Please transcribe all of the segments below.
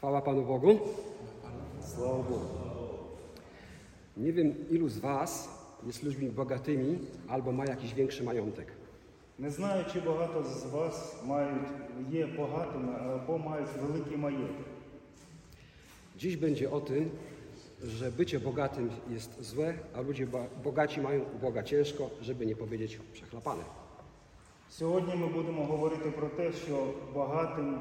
Chwała Panu Bogu. Слава Богу. Nie wiem, ilu z Was jest ludźmi bogatymi albo ma jakiś większy majątek. Не знаю, чи багато з вас мають, є багатими або мають великий маєток. Dziś będzie o tym, że bycie bogatym jest złe, a ludzie ba- bogaci mają u Boga ciężko, żeby nie powiedzieć przechlapane. Сьогодні ми будемо говорити про те, що багатим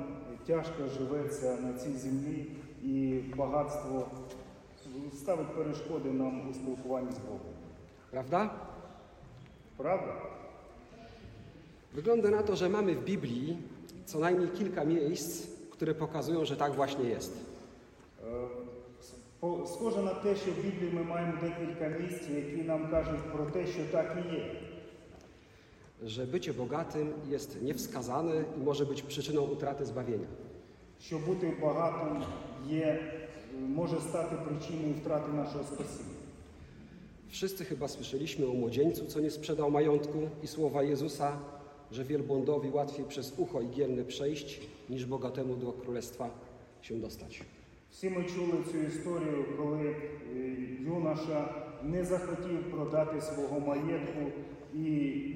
тяжко живеться на цій землі, і багатство ставить перешкоди нам у спілкуванні з Богом. Prawda? Правда? Wygląda na to, że mamy w Biblii co najmniej kilka miejsc, które pokazują, że tak właśnie jest. Е, по- Схоже на те, що в Біблії ми маємо декілька місць, які нам кажуть про те, що так і є. Że bycie bogatym jest niewskazane i może być przyczyną utraty zbawienia. що бути багатим є, може стати причиною втрати нашого спасіння. Wszyscy chyba słyszeliśmy o młodzieńcu, co nie sprzedał majątku i słowa Jezusa, że wielbłądowi łatwiej przez ucho igielne przejść, niż bogatemu do królestwa się dostać. Всі ми чули цю історію, коли е, юноша не захотів продати свого маєтку, і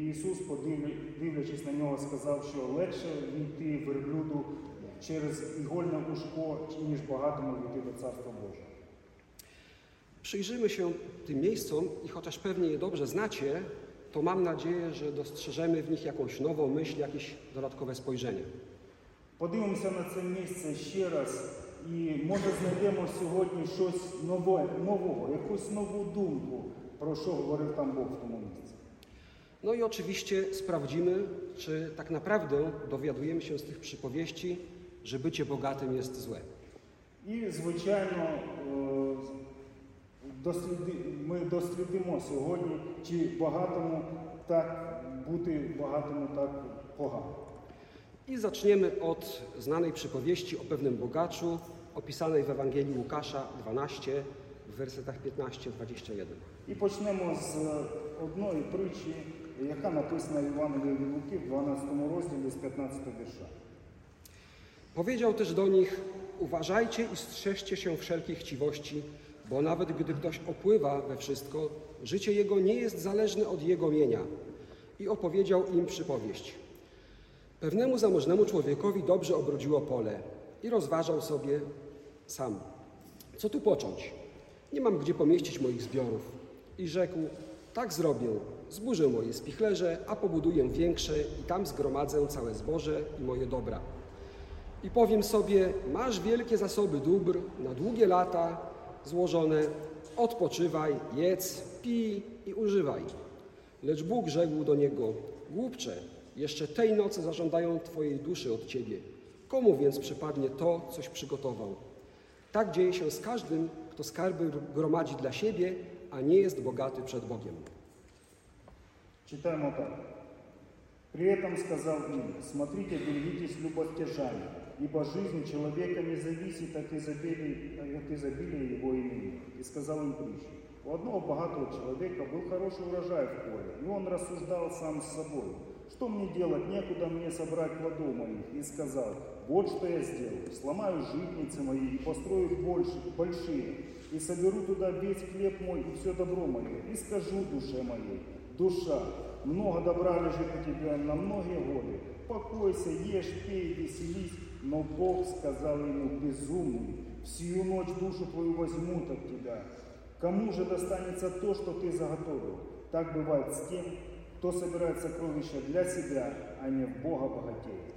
Ісус, подивлю- дивлячись на нього, сказав, що легше війти верблюду через ігольне ушко, ніж багатому війти до Царства Божого. Przyjrzymy się tym miejscom i chociaż pewnie je dobrze znacie, to mam nadzieję, że dostrzeżemy w nich jakąś nową myśl, jakieś dodatkowe spojrzenie. Подивимося на це місце ще раз і може знайдемо сьогодні щось нове, нового, якусь нову думку, про що говорив там Бог в тому місці. No i oczywiście sprawdzimy, czy tak naprawdę dowiadujemy się z tych przypowieści, że bycie bogatym jest złe. І, звичайно, е, досліди, ми дослідимо сьогодні, чи багатому так бути багатому так погано. I zaczniemy od znanej przypowieści o pewnym bogaczu, opisanej w Ewangelii Łukasza 12, w wersetach 15-21. І почнемо з одної притчі, яка написана в Євангелії від Луки в 12 розділі з 15 вірша. Powiedział też do nich: Uważajcie i strzeżcie się wszelkich chciwości, bo nawet gdy ktoś opływa we wszystko, życie jego nie jest zależne od jego mienia. I opowiedział im przypowieść. Pewnemu zamożnemu człowiekowi dobrze obrodziło pole i rozważał sobie sam: Co tu począć? Nie mam gdzie pomieścić moich zbiorów. I rzekł: Tak zrobię. Zburzę moje spichlerze, a pobuduję większe i tam zgromadzę całe zboże i moje dobra. I powiem sobie, masz wielkie zasoby dóbr na długie lata złożone, odpoczywaj, jedz, pij i używaj. Lecz Bóg rzekł do niego, głupcze, jeszcze tej nocy zażądają twojej duszy od ciebie. Komu więc przypadnie to, coś przygotował? Tak dzieje się z każdym, kto skarby gromadzi dla siebie, a nie jest bogaty przed Bogiem. Читаємо так. При этом сказал им, смотрите, берегитесь любостяжания, ибо жизнь человека не зависит от изобилия, от изобилия его имени. И сказал им притчу. У одного богатого человека был хороший урожай в поле, и он рассуждал сам с собой. Что мне делать, некуда мне собрать плодов моих. И сказал, вот что я сделаю, сломаю житницы мои и построю больше, большие, и соберу туда весь хлеб мой и все добро мое, и скажу душе моей, душа, много добра лежит у тебя на многие годы. Покойся, ешь, пей, веселись. Но Бог сказал ему, безумный, всю ночь душу твою возьмут от тебя. Кому же достанется то, что ты заготовил? Так бывает с тем, кто собирает сокровища для себя, а не в Бога богатеет.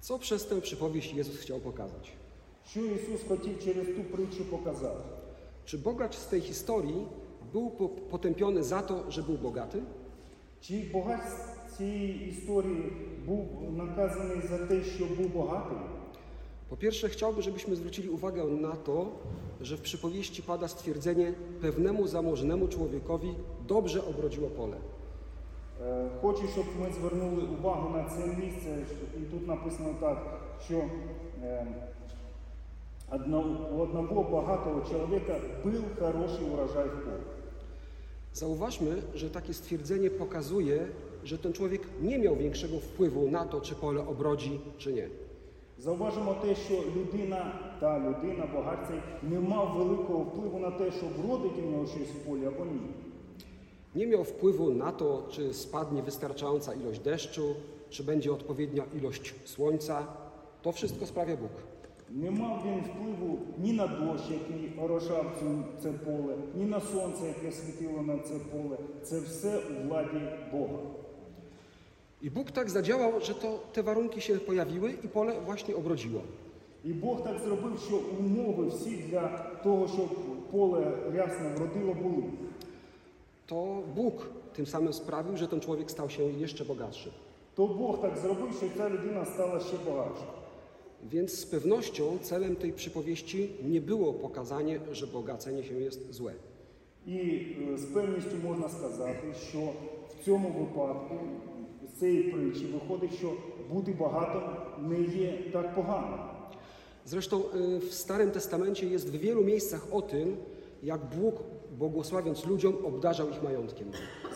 Co przez tę przypowieść Jezus chciał pokazać? Що Ісус хотів через ту притчу показати? Czy bogacz z tej historii był po- potępiony za to, że był bogaty? Чи богач з цієї історії був наказаний за те, що був багатий? Po pierwsze, chciałbym, żebyśmy zwrócili uwagę na to, że w przypowieści pada stwierdzenie pewnemu zamożnemu człowiekowi dobrze obrodziło pole. Е, Хочу, щоб ми звернули увагу на це місце, що- і тут написано так, що е, одно- у одного багатого чоловіка був хороший урожай в полі. Zauważmy, że takie stwierdzenie pokazuje, że ten człowiek nie miał większego wpływu na to, czy pole obrodzi, czy nie. Зауважимо те, що людина, та людина, багатця, не мав великого впливу на те, щоб вродить у нього щось в полі або ні. Nie miał wpływu na to, czy spadnie wystarczająca ilość deszczu, czy będzie odpowiednia ilość słońca. To wszystko sprawia Bóg. Не мав він впливу ні на дощ, який орошав цю- це поле, ні на сонце, яке світило на це поле. Це все у владі Бога. I Bóg tak zadziałał, że to te warunki się pojawiły i pole właśnie obrodziło. І Бог так зробив, що умови всі для того, щоб поле рясно вродило, були. To Bóg tym samym sprawił, że ten człowiek stał się jeszcze bogatszy. То Бог так зробив, що ця людина стала ще багатша. Więc z pewnością celem tej przypowieści nie było pokazanie, że bogacenie się jest złe. І е, з певністю можна сказати, що в цьому випадку з цієї притчі виходить, що бути багатим не є так погано. Zresztą y, w Starym Testamencie jest w wielu miejscach o tym, jak Bóg, błogosławiąc ludziom, obdarzał ich majątkiem.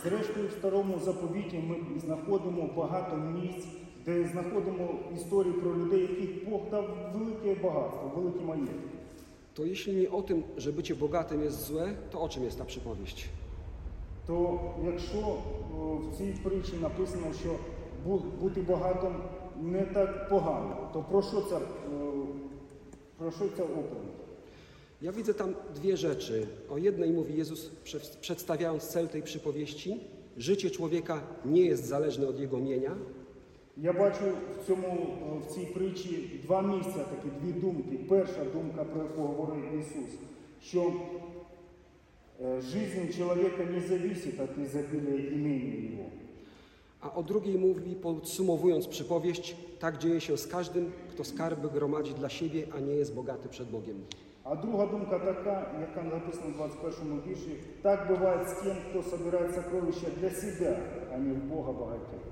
Зрештою, в старому заповіті ми знаходимо багато місць, де знаходимо історії про людей, яких Бог дав велике багатство, великі маєтки. To jeśli nie o tym, że bycie bogatym jest złe, to o czym jest ta przypowieść? То якщо о, в цій притчі написано, що бу- бути багатим не так погано, то про що ця, е, про що ця оповідь? Ja widzę tam dwie rzeczy. O jednej mówi Jezus, prze- przedstawiając cel tej przypowieści. Życie człowieka nie jest zależne od jego mienia, Я бачу в цьому е, в цій притчі два місця, такі дві думки. Перша думка, про яку говорив Ісус, що е, жизнь чоловіка не зависит от изобилия имения его. a o drugiej mówi, podsumowując przypowieść, tak dzieje się z każdym, kto skarby gromadzi dla siebie, a nie jest bogaty przed Bogiem. А друга думка така, яка написана в 21 вірші, так буває з тим, хто збирає сокровища для себе, а не в Бога багатьох.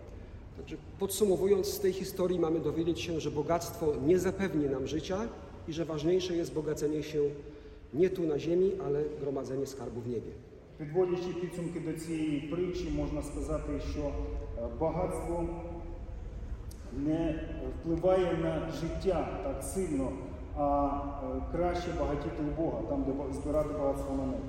Także podsumowując, z tej historii mamy dowiedzieć się, że bogactwo nie zapewni nam życia i że ważniejsze jest bogacenie się nie tu na ziemi, ale gromadzenie skarbu w niebie. Підводячи підсумки до цієї притчі, можна сказати, що е, багатство не впливає на життя так сильно, а е, краще багатіти у Бога, там, де ба- збирати багатство на небі.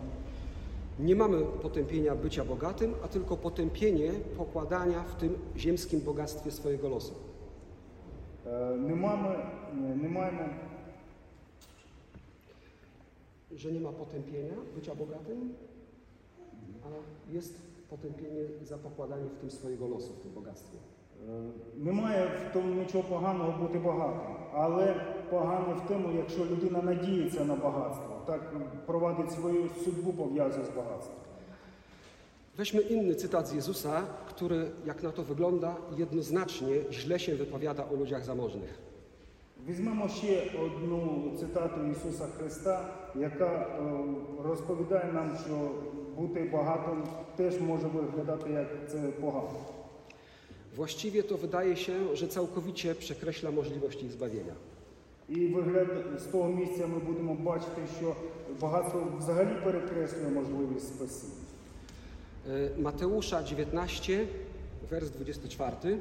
Nie mamy potępienia bycia bogatym, a tylko potępienie pokładania w tym ziemskim bogactwie swojego losu. E, nie mamy, nie mamy. Że nie ma potępienia bycia bogatym, ale jest potępienie za pokładanie w tym swojego losu, w tym bogactwie. Е, Немає в тому нічого поганого бути багатим, але погано в тому, якщо людина надіється на багатство, так провадить свою судьбу пов'язує з багатством. Weźmy inny cytat z Jezusa, który, jak na to wygląda, jednoznacznie źle się wypowiada o ludziach zamożnych. Візьмемо ще одну цитату Ісуса Христа, яка е, розповідає нам, що бути багатим теж може виглядати як це погано. Właściwie to wydaje się, że całkowicie przekreśla możliwość ich zbawienia. І вигляд з того місця ми будемо бачити, що багатство взагалі перекреслює можливість спасіння. E, Mateusza 19, wers 24.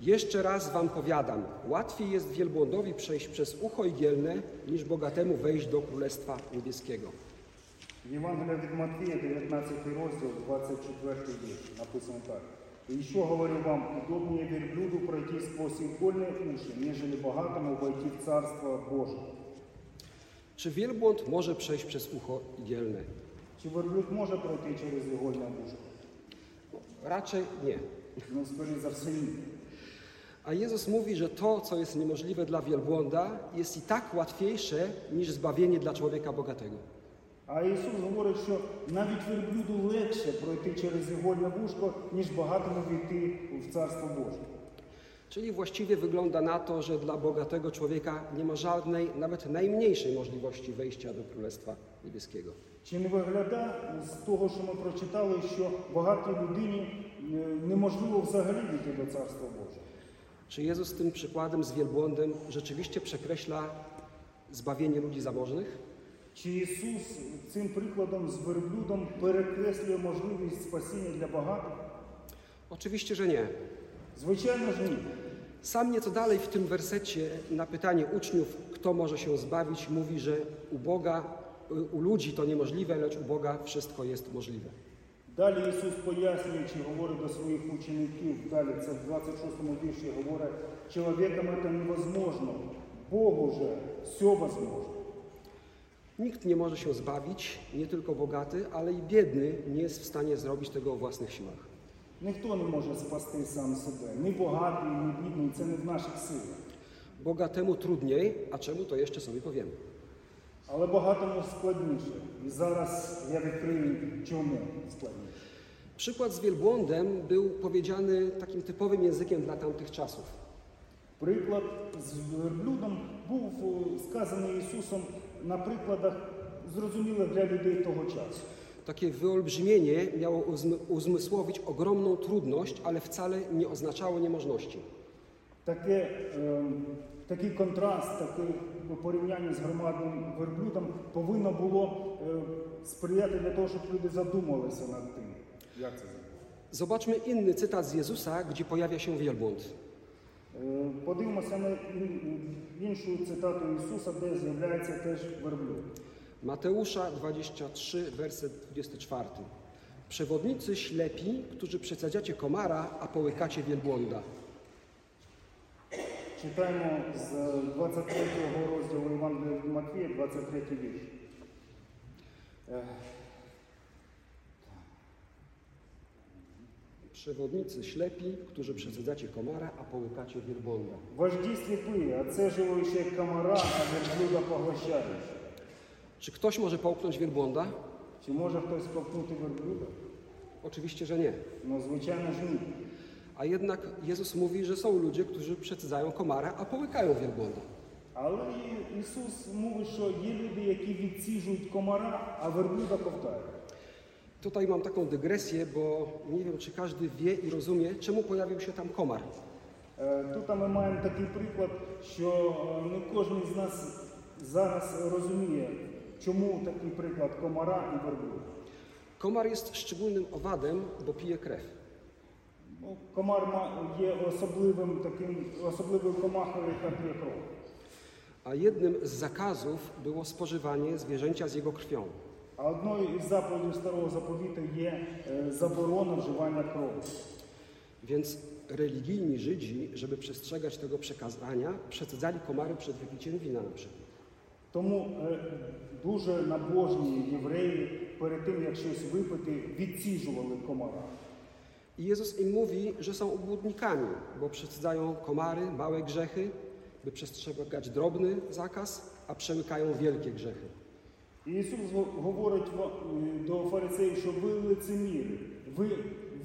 Jeszcze raz wam powiadam, łatwiej jest wielbłądowi przejść przez ucho igielne, niż bogatemu wejść do Królestwa Niebieskiego. Євангелія від Матвія, 19 розділ, 24 вірш, написано так. І що говорю вам, удобніше верблюду пройти сквозь игольные уши, нежели богатому войти в Царство Боже. Czy wielbłąd może przejść przez ucho igielne? Чи верблюд може пройти через игольне ушко? Raczej nie. Ну, скоріше за все, ні. A Jezus mówi, że to, co jest niemożliwe dla wielbłąda, jest i tak łatwiejsze niż zbawienie dla człowieka bogatego. А Ісус говорить, що навіть верблюду легше пройти через игольне вушко, ніж багатому війти в Царство Боже. Czyli właściwie wygląda na to, że dla bogatego człowieka nie ma żadnej, nawet najmniejszej możliwości wejścia do Królestwa Niebieskiego. Чи не виглядає з того, що ми прочитали, що багатій людині е, неможливо взагалі війти до Царства Божого? Czy Jezus tym przykładem z wielbłądem rzeczywiście przekreśla zbawienie ludzi zamożnych? Чи Ісус цим прикладом з верблюдом перекреслює можливість спасіння для багатих? Oczywiście, że nie. Звичайно ж ні. Sam nieco dalej w tym wersecie na pytanie uczniów, kto może się zbawić, mówi, że u Boga, u ludzi to niemożliwe, lecz u Boga wszystko jest możliwe. Далі Ісус пояснюючи, говорить до своїх учеників, далі це в 26 вірші говорить, чоловікам це невозможно, Богу же все возможно. Nikt nie może się zbawić, nie tylko bogaty, ale i biedny nie jest w stanie zrobić tego o własnych siłach. Ніхто не може спасти сам себе, ні багатий, ні бідний, це не в наших силах. Bogatemu trudniej, a czemu to jeszcze sobie powiemy. Але багатому складніше. І зараз я відкрию, чому складніше. Przykład z wielbłądem był powiedziany takim typowym językiem dla tamtych czasów. Приклад з верблюдом був е, сказаний Ісусом na przykładach zrozumiałych dla ludzi tego czasu. Takie wyolbrzymienie miało uzm uzmysłowić ogromną trudność, ale wcale nie oznaczało niemożności. Takie, um, taki kontrast, takie porównanie z gromadnym werbludem powinno było sprzyjać do tego, żeby ludzie zadumali się nad tym, jak to zrobić. Zobaczmy inny cytat z Jezusa, gdzie pojawia się wielbłąd. Е, Подивимося на ін- іншу цитату Ісуса, де з'являється теж верблюд. Mateusza 23, werset 24. Przewodnicy ślepi, którzy przesadzacie komara, a połykacie wielbłąda. Читаємо з 23 розділу Євангелія від Матвія, 23 вірш. Przewodnicy ślepi, którzy przesadzacie komara, a połykacie wielbłąda. Вожді сліпі, а це живуючі як комара, а верблюда поглощаючи. Czy ktoś może połknąć wielbłąda? Чи може хтось ковтнути верблюда? Oczywiście, że nie. Ну, звичайно ж ні. A jednak Jezus mówi, że są ludzie, którzy przesadzają komara, a połykają wielbłąda. Але і- Ісус мовить, що є люди, які відсіжують комара, а верблюда ковтають. Tutaj mam taką dygresję, bo nie wiem, czy każdy wie i rozumie, czemu pojawił się tam komar. Е, Тут ми маємо такий приклад, що е, не кожен з нас зараз розуміє, чому такий приклад комара і верблюда. Komar jest szczególnym owadem, bo pije krew. Ну, комар ма- є особливим таким особливою комахою, яка п'є кров. A jednym z zakazów było spożywanie zwierzęcia z jego krwią. А одною із заповідей старого заповіту є е, заборона вживання крові. Więc religijni Żydzi, żeby przestrzegać tego przekazania, przesadzali komary przed wypiciem wina na przykład. Тому е, дуже набожні євреї перед тим, як щось випити, відсіжували комара. I Jezus im mówi, że są obłudnikami, bo przesadzają komary, małe grzechy, by przestrzegać drobny zakaz, a przełykają wielkie grzechy. І Ісус говорить до фарисеїв, що ви лицеміри, ви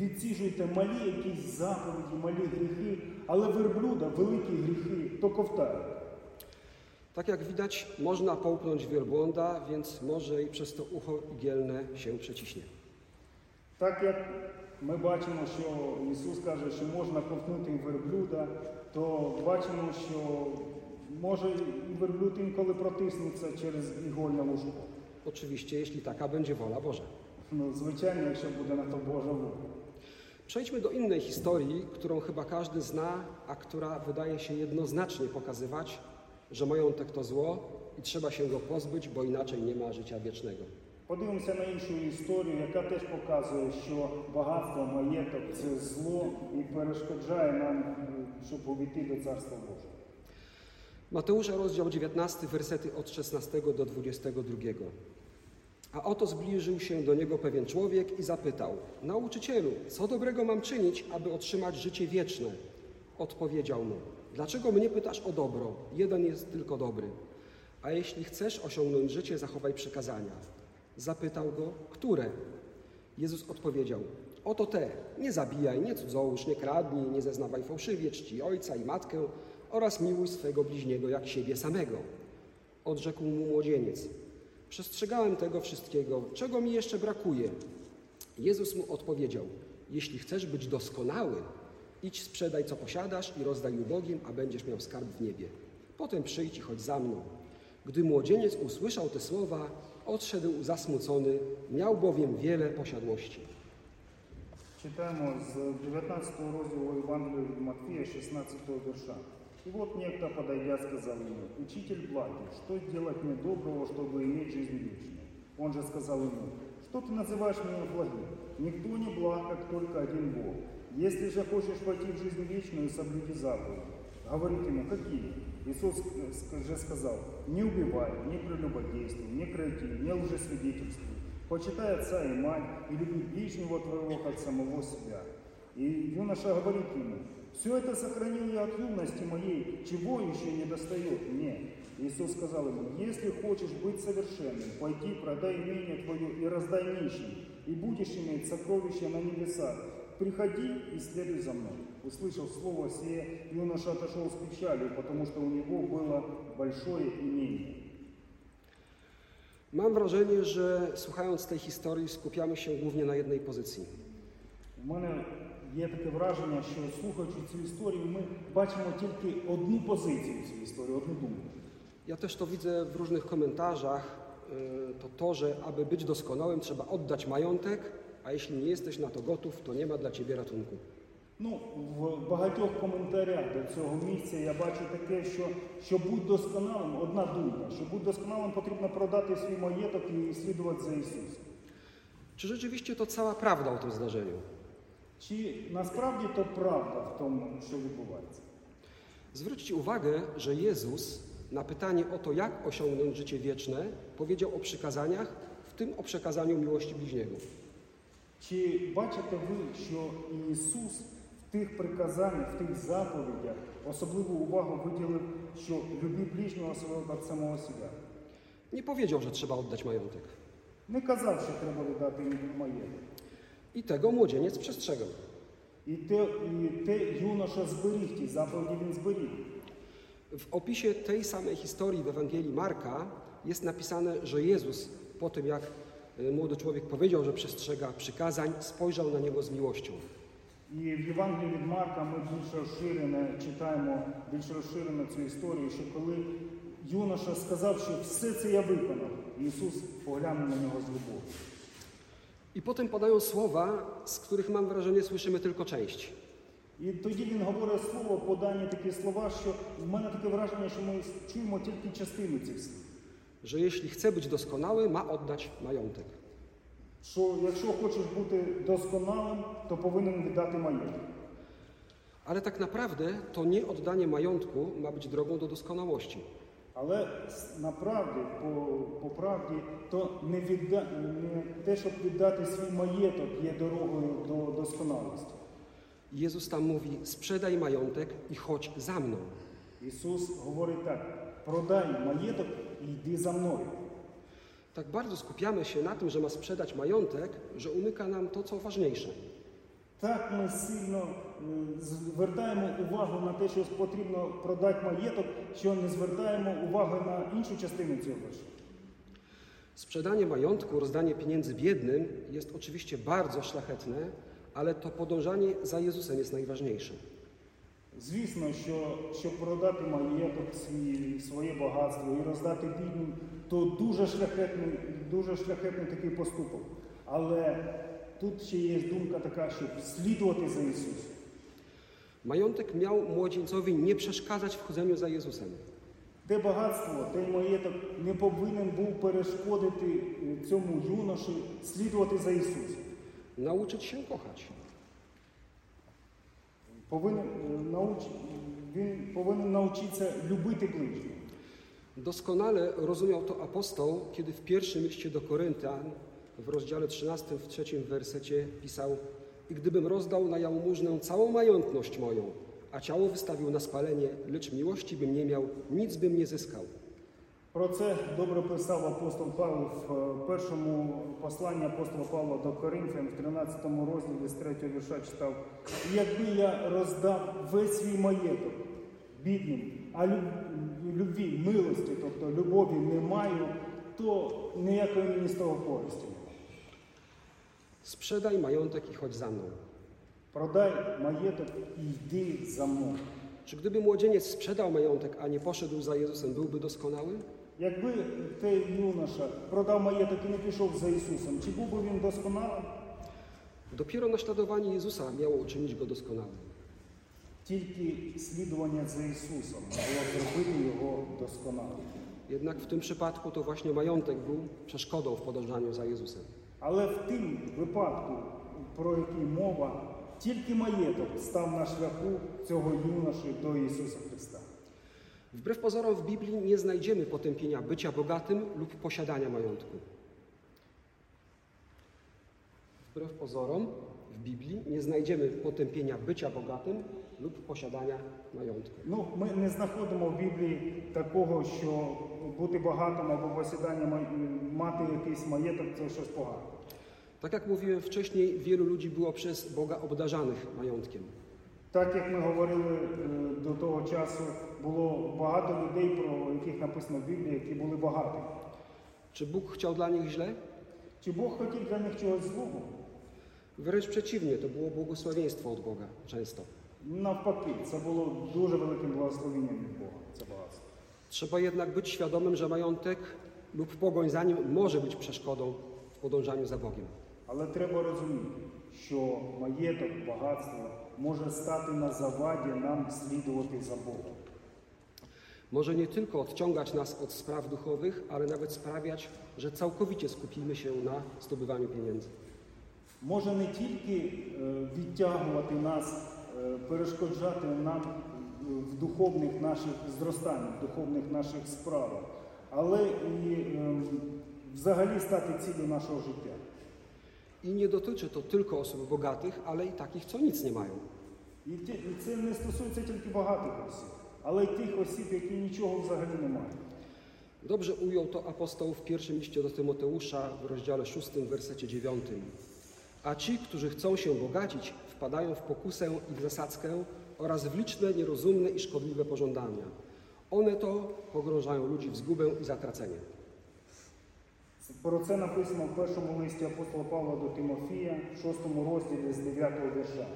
відсіжуєте малі якісь заповіді, малі гріхи, але верблюда великі гріхи, то ковтають. Tak jak widać, można połknąć wielbłąda, więc może i przez to ucho igielne się przeciśnie. Так як ми бачимо, що Ісус каже, що можна ковтнути верблюда, то бачимо, що може і верблюд інколи протиснеться через ігольне лужко. Oczywiście, jeśli taka będzie wola Boża. Ну, звичайно, якщо буде на то Божа воля. Przejdźmy do innej historii, którą chyba każdy zna, a która wydaje się jednoznacznie pokazywać, że majątek to zło i trzeba się go pozbyć, bo inaczej nie ma życia wiecznego. Подивимося на іншу історію, яка теж показує, що багатство, маєток це зло і перешкоджає нам, е, щоб увійти до Царства Божого. Mateusza, rozdział 19, wersety od 16 do 22. A oto zbliżył się do niego pewien człowiek i zapytał: Nauczycielu, co dobrego mam czynić, aby otrzymać życie wieczne? Odpowiedział mu: Dlaczego mnie pytasz o dobro? Jeden jest tylko dobry. A jeśli chcesz osiągnąć życie, zachowaj przykazania. Zapytał go: Które? Jezus odpowiedział: Oto te: nie zabijaj, nie cudzołóż, nie kradnij, nie zeznawaj fałszywie, czci ojca i matkę oraz miłuj swego bliźniego jak siebie samego. Odrzekł mu młodzieniec. Przestrzegałem tego wszystkiego, czego mi jeszcze brakuje. Jezus mu odpowiedział: Jeśli chcesz być doskonały, idź sprzedaj co posiadasz i rozdaj ubogim, a będziesz miał skarb w niebie. Potem przyjdź i chodź za mną. Gdy młodzieniec usłyszał te słowa, odszedł zasmucony, miał bowiem wiele posiadłości. Czytamy z 19 rozdziału Ewangelii Mateja, 16 wiersza. И вот некто, подойдя, сказал ему, «Учитель благий, что сделать мне доброго, чтобы иметь жизнь вечную?» Он же сказал ему, «Что ты называешь меня благим? Никто не благ, как только один Бог. Если же хочешь войти в жизнь вечную, соблюди заповеди». Говорит ему, какие? Иисус э, же сказал, не убивай, не прелюбодействуй, не кради, не лжесвидетельствуй, почитай отца и мать, и люби ближнего твоего, как самого себя. И юноша говорит ему, все это сохранил я от юности моей, чего еще не достает мне? Иисус сказал ему, если хочешь быть совершенным, пойди, продай имение твое и раздай нищим, и будешь иметь сокровища на небесах. Приходи и следуй за мной. Услышав слово сие, юноша отошел с печалью, потому что у него было большое имение. Mam wrażenie, że słuchając tej historii skupiamy się głównie na jednej pozycji. У мене є таке враження, що слухаючи цю історію, ми бачимо тільки одну позицію в цій історії, одну думку. Ja też to widzę w różnych komentarzach. y, To to, że aby być doskonałym trzeba oddać majątek, a jeśli nie jesteś na to gotów, to nie ma dla ciebie ratunku. Ну, в багатьох коментарях до цього місця я бачу таке, що щоб бути досконалим, одна думка, щоб бути досконалим, потрібно продати свій маєток і слідувати за Ісусом. Czy rzeczywiście to cała prawda o tym zdarzeniu? Чи насправді то правда в тому, що відбувається? Zwróćcie uwagę, że Jezus na pytanie o to, jak osiągnąć życie wieczne, powiedział o przykazaniach, w tym o przekazaniu miłości bliźniego. Чи бачите ви, що Ісус в тих приказаннях, в тих заповідях особливу увагу виділив, що люби ближнього свого як самого себе? Nie powiedział, że trzeba oddać majątek. Не казав, що треба віддати їм маєток. I tego młodzieniec przestrzegał. І те, і те юноша зберіг ті заповіді він зберіг. W opisie tej samej historii w Ewangelii Marka jest napisane, że Jezus po tym, jak y, młody człowiek powiedział, że przestrzega przykazań, spojrzał na niego z miłością. І в Євангелії від Марка ми більш розширено читаємо більш розширено цю історію, що коли юноша сказав, що все це я виконав, Ісус поглянув на нього з любов'ю. I potem padają słowa, z których mam wrażenie słyszymy tylko część. І тоді він говорить слово, подані такі слова, що в мене таке враження, що ми чуємо тільки частину цих слів. Że jeśli chce być doskonały, ma oddać majątek. Що якщо хочеш бути досконалим, то повинен віддати маєток. Ale tak naprawdę to nie oddanie majątku ma być drogą do doskonałości. Але с- направді, по, по правді, то не, відда, не те, щоб віддати свій маєток, є дорогою до досконалості. Jezus tam mówi: sprzedaj majątek i chodź za mną. Ісус говорить так: продай маєток і йди за мною. Tak bardzo skupiamy się na tym, że ma sprzedać majątek, że umyka nam to, co ważniejsze. Так ми сильно е, звертаємо увагу на те, що потрібно продати маєток, що не звертаємо уваги на іншу частину цього вершу. Sprzedanie majątku, rozdanie pieniędzy biednym jest oczywiście bardzo szlachetne, ale to podążanie za Jezusem jest najważniejsze. Звісно, що щоб продати маєток, свій, своє багатство і роздати бідним, то дуже шляхетний, дуже шляхетний такий поступок. Але тут ще є думка така, щоб слідувати за Ісусом. Majątek miał młodzieńcowi nie przeszkadzać w chodzeniu za Jezusem. Те багатство, той маєток не повинен був перешкодити е, цьому юноші слідувати за Ісусом. Nauczyć się kochać. Повинен, е, науч... Він повинен навчитися любити ближнього. Doskonale rozumiał to apostoł, kiedy w pierwszym liście do Koryntian w rozdziale 13, w trzecim wersecie pisał I gdybym rozdał na jałmużnę całą majątność moją, a ciało wystawił na spalenie, lecz miłości bym nie miał, nic bym nie zyskał. Про це добре писав апостол Павло в е, першому посланні апостола Павла до Коринфян в 13 розділі з 3 вірша читав: «І якби я роздав весь свій маєток бідним, а люб- любві, милості, тобто любові не маю, то ніякої мені з того користі. немає». Sprzedaj majątek i chodź za mną. Продай маєток і йди за мною. Czy gdyby młodzieniec sprzedał majątek, a nie poszedł za Jezusem, byłby doskonały? Якби той юноша продав маєток і не пішов за Ісусом, чи був би він досконалим? Dopiero naśladowanie Jezusa miało uczynić go doskonałym. Тільки слідування за Ісусом могло зробити його досконалим. Jednak w tym przypadku to właśnie majątek był przeszkodą w podążaniu za Jezusem. Але в тим випадку, про який мова, тільки маєток став на шляху цього юноші до Ісуса Христа. Wbrew pozorom w Biblii nie znajdziemy potępienia bycia bogatym lub posiadania majątku. Wbrew pozorom w Biblii nie znajdziemy potępienia bycia bogatym lub posiadania majątku. Ну, ми не знаходимо в Біблії такого, що бути багатим або посідання ма- мати якийсь маєток це щось погане. Tak jak mówiłem wcześniej, wielu ludzi było przez Boga obdarzanych majątkiem. Так як ми говорили е, до того часу, було багато людей, про яких написано в Біблії, які були багаті. Czy Bóg chciał dla nich źle? Чи Бог хотів для них чогось злого? Wręcz przeciwnie, to było błogosławieństwo od Boga często. Навпаки, це було дуже великим благословенням від Бога. Це багатство. Trzeba jednak być świadomym, że majątek lub pogoń za nim może być przeszkodą w podążaniu za Bogiem. Але треба розуміти, що маєток, багатство може стати на заваді нам слідувати за Богом. Może nie tylko odciągać nas od spraw duchowych, ale nawet sprawiać, że całkowicie skupimy się na zdobywaniu pieniędzy. Може не тільки відтягувати нас, перешкоджати нам в духовних наших зростаннях, в духовних наших справах, але і взагалі стати ціллю нашого життя. I nie dotyczy to tylko osób bogatych, ale i takich, co nic nie mają. І ті- і це не стосується тільки багатих осіб, але й тих осіб, які нічого взагалі не мають. Dobrze ujął to apostoł w pierwszym liście do Tymoteusza w rozdziale 6, wersecie 9. A ci, którzy chcą się bogacić, wpadają w pokusę i w zasadzkę oraz w liczne, nierozumne i szkodliwe pożądania. One to pogrążają ludzi w zgubę i zatracenie. Про це написано в першому листі апостола Павла до Тимофія, в шостому розділі з 9 вірша.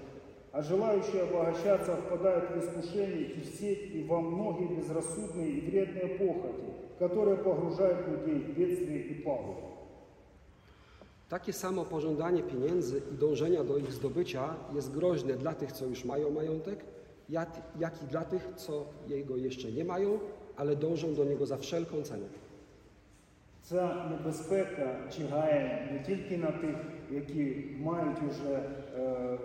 А желающие обогащаться впадают в искушение и в сеть, и во многие безрассудные и вредные похоти, которые погружают людей в бедствие и пагубу. Takie samo pożądanie pieniędzy i dążenia do ich zdobycia jest groźne dla tych, co już mają majątek, jak, jak i dla tych, co jego jeszcze nie mają, ale dążą do niego za wszelką cenę. Ця небезпека чигає не тільки на тих, які мають уже, е,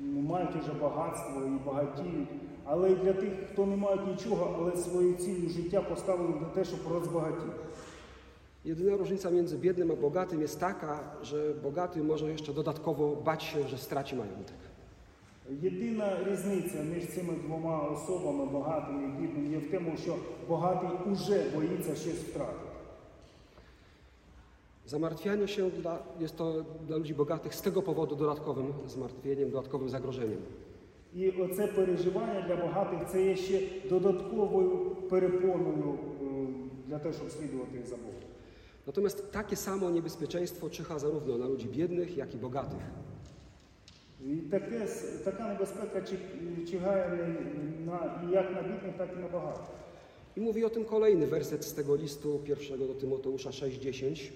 мають уже багатство і багатіють, але й для тих, хто не мають нічого, але свою цілю життя поставили на те, щоб розбагатіти. Jedyna różnica między biednym a bogatym jest taka, że bogaty może jeszcze dodatkowo bać się, że straci majątek. Єдина різниця між цими двома особами, багатим і бідним, є в тому, що багатий уже боїться щось втратити. Zamartwianie się dla, jest to dla ludzi bogatych z tego powodu dodatkowym zmartwieniem, dodatkowym zagrożeniem. І оце переживання для багатих це є ще додатковою перепоною е, для того, щоб слідувати за Богом. Natomiast takie samo niebezpieczeństwo czyha zarówno na ludzi biednych, jak i bogatych. І таке, с- така небезпека чи- чигає не на, і як на бідних, так і на багатих. I mówi o tym kolejny werset z tego listu pierwszego do Tymoteusza 6:10.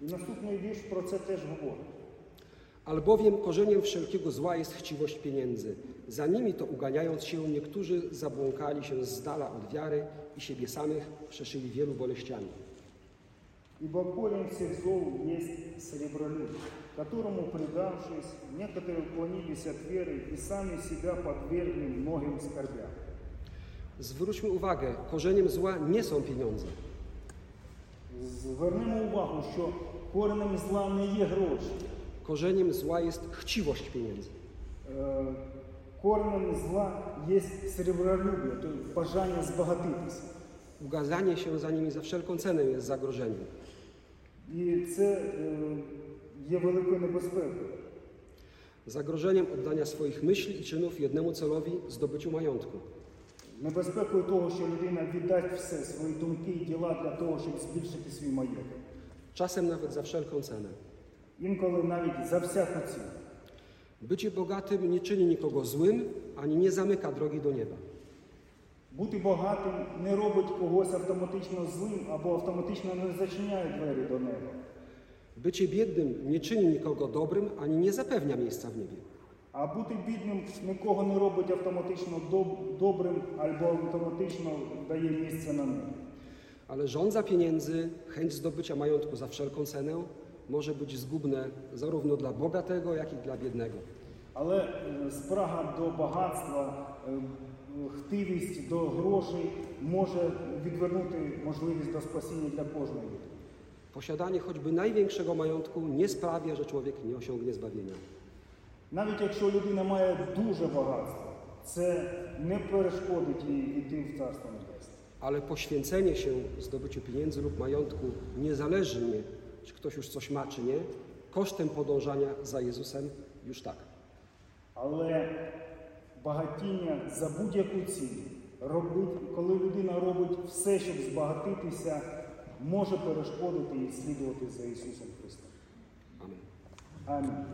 І наступний вірш про це теж говорить. Albowiem korzeniem wszelkiego zła jest chciwość pieniędzy. Za nimi to uganiając się, niektórzy zabłąkali się z dala od wiary i siebie samych przeszyli wielu boleściami. Ибо корень всех зол есть сребролюбие, которому, предавшись, некоторые уклонились от веры и сами себя подвергли многим скорбям. Zwróćmy uwagę, korzeniem zła nie są pieniądze. Звернемо увагу, що коренем зла не є гроші. Korzeniem zła jest chciwość pieniędzy. Е, Коренем зла є сребролюбие, тобто бажання збагатитися. Ugazanie się za nimi za wszelką cenę jest zagrożeniem. І це е, є великою небезпекою. Zagrożeniem oddania swoich myśli i czynów jednemu celowi zdobyciu majątku. Небезпекою того, що людина віддасть все свої думки і діла для того, щоб збільшити свій маєток. Czasem nawet za wszelką cenę. Інколи навіть за всяку ціну. Bycie bogatym nie czyni nikogo złym, ani nie zamyka drogi do nieba. Бути багатим не робить когось автоматично злим або автоматично не зачиняє двері до неба. Bycie biednym nie czyni nikogo dobrym ani nie zapewnia miejsca w niebie. А бути бідним нікого не робить автоматично доб- добрим або автоматично дає місце на небі. Ale żądza pieniędzy, chęć zdobycia majątku za wszelką cenę może być zgubne zarówno dla bogatego, jak i dla biednego. Але е, спрага до багатства, е, хтивість до грошей може відвернути можливість до спасіння для кожної людини. Posiadanie choćby największego majątku nie sprawia, że człowiek nie osiągnie zbawienia. Навіть якщо людина має дуже багатство, це не перешкодить їй йти в Царство Небесне. Ale poświęcenie się zdobyciu pieniędzy lub majątku, niezależnie czy ktoś już coś ma, czy nie, kosztem podążania za Jezusem już tak. Але багатіння за будь-яку ціну робить, коли людина робить все, щоб збагатитися, може перешкодити і слідувати за Ісусом Христом. Amen. Амінь.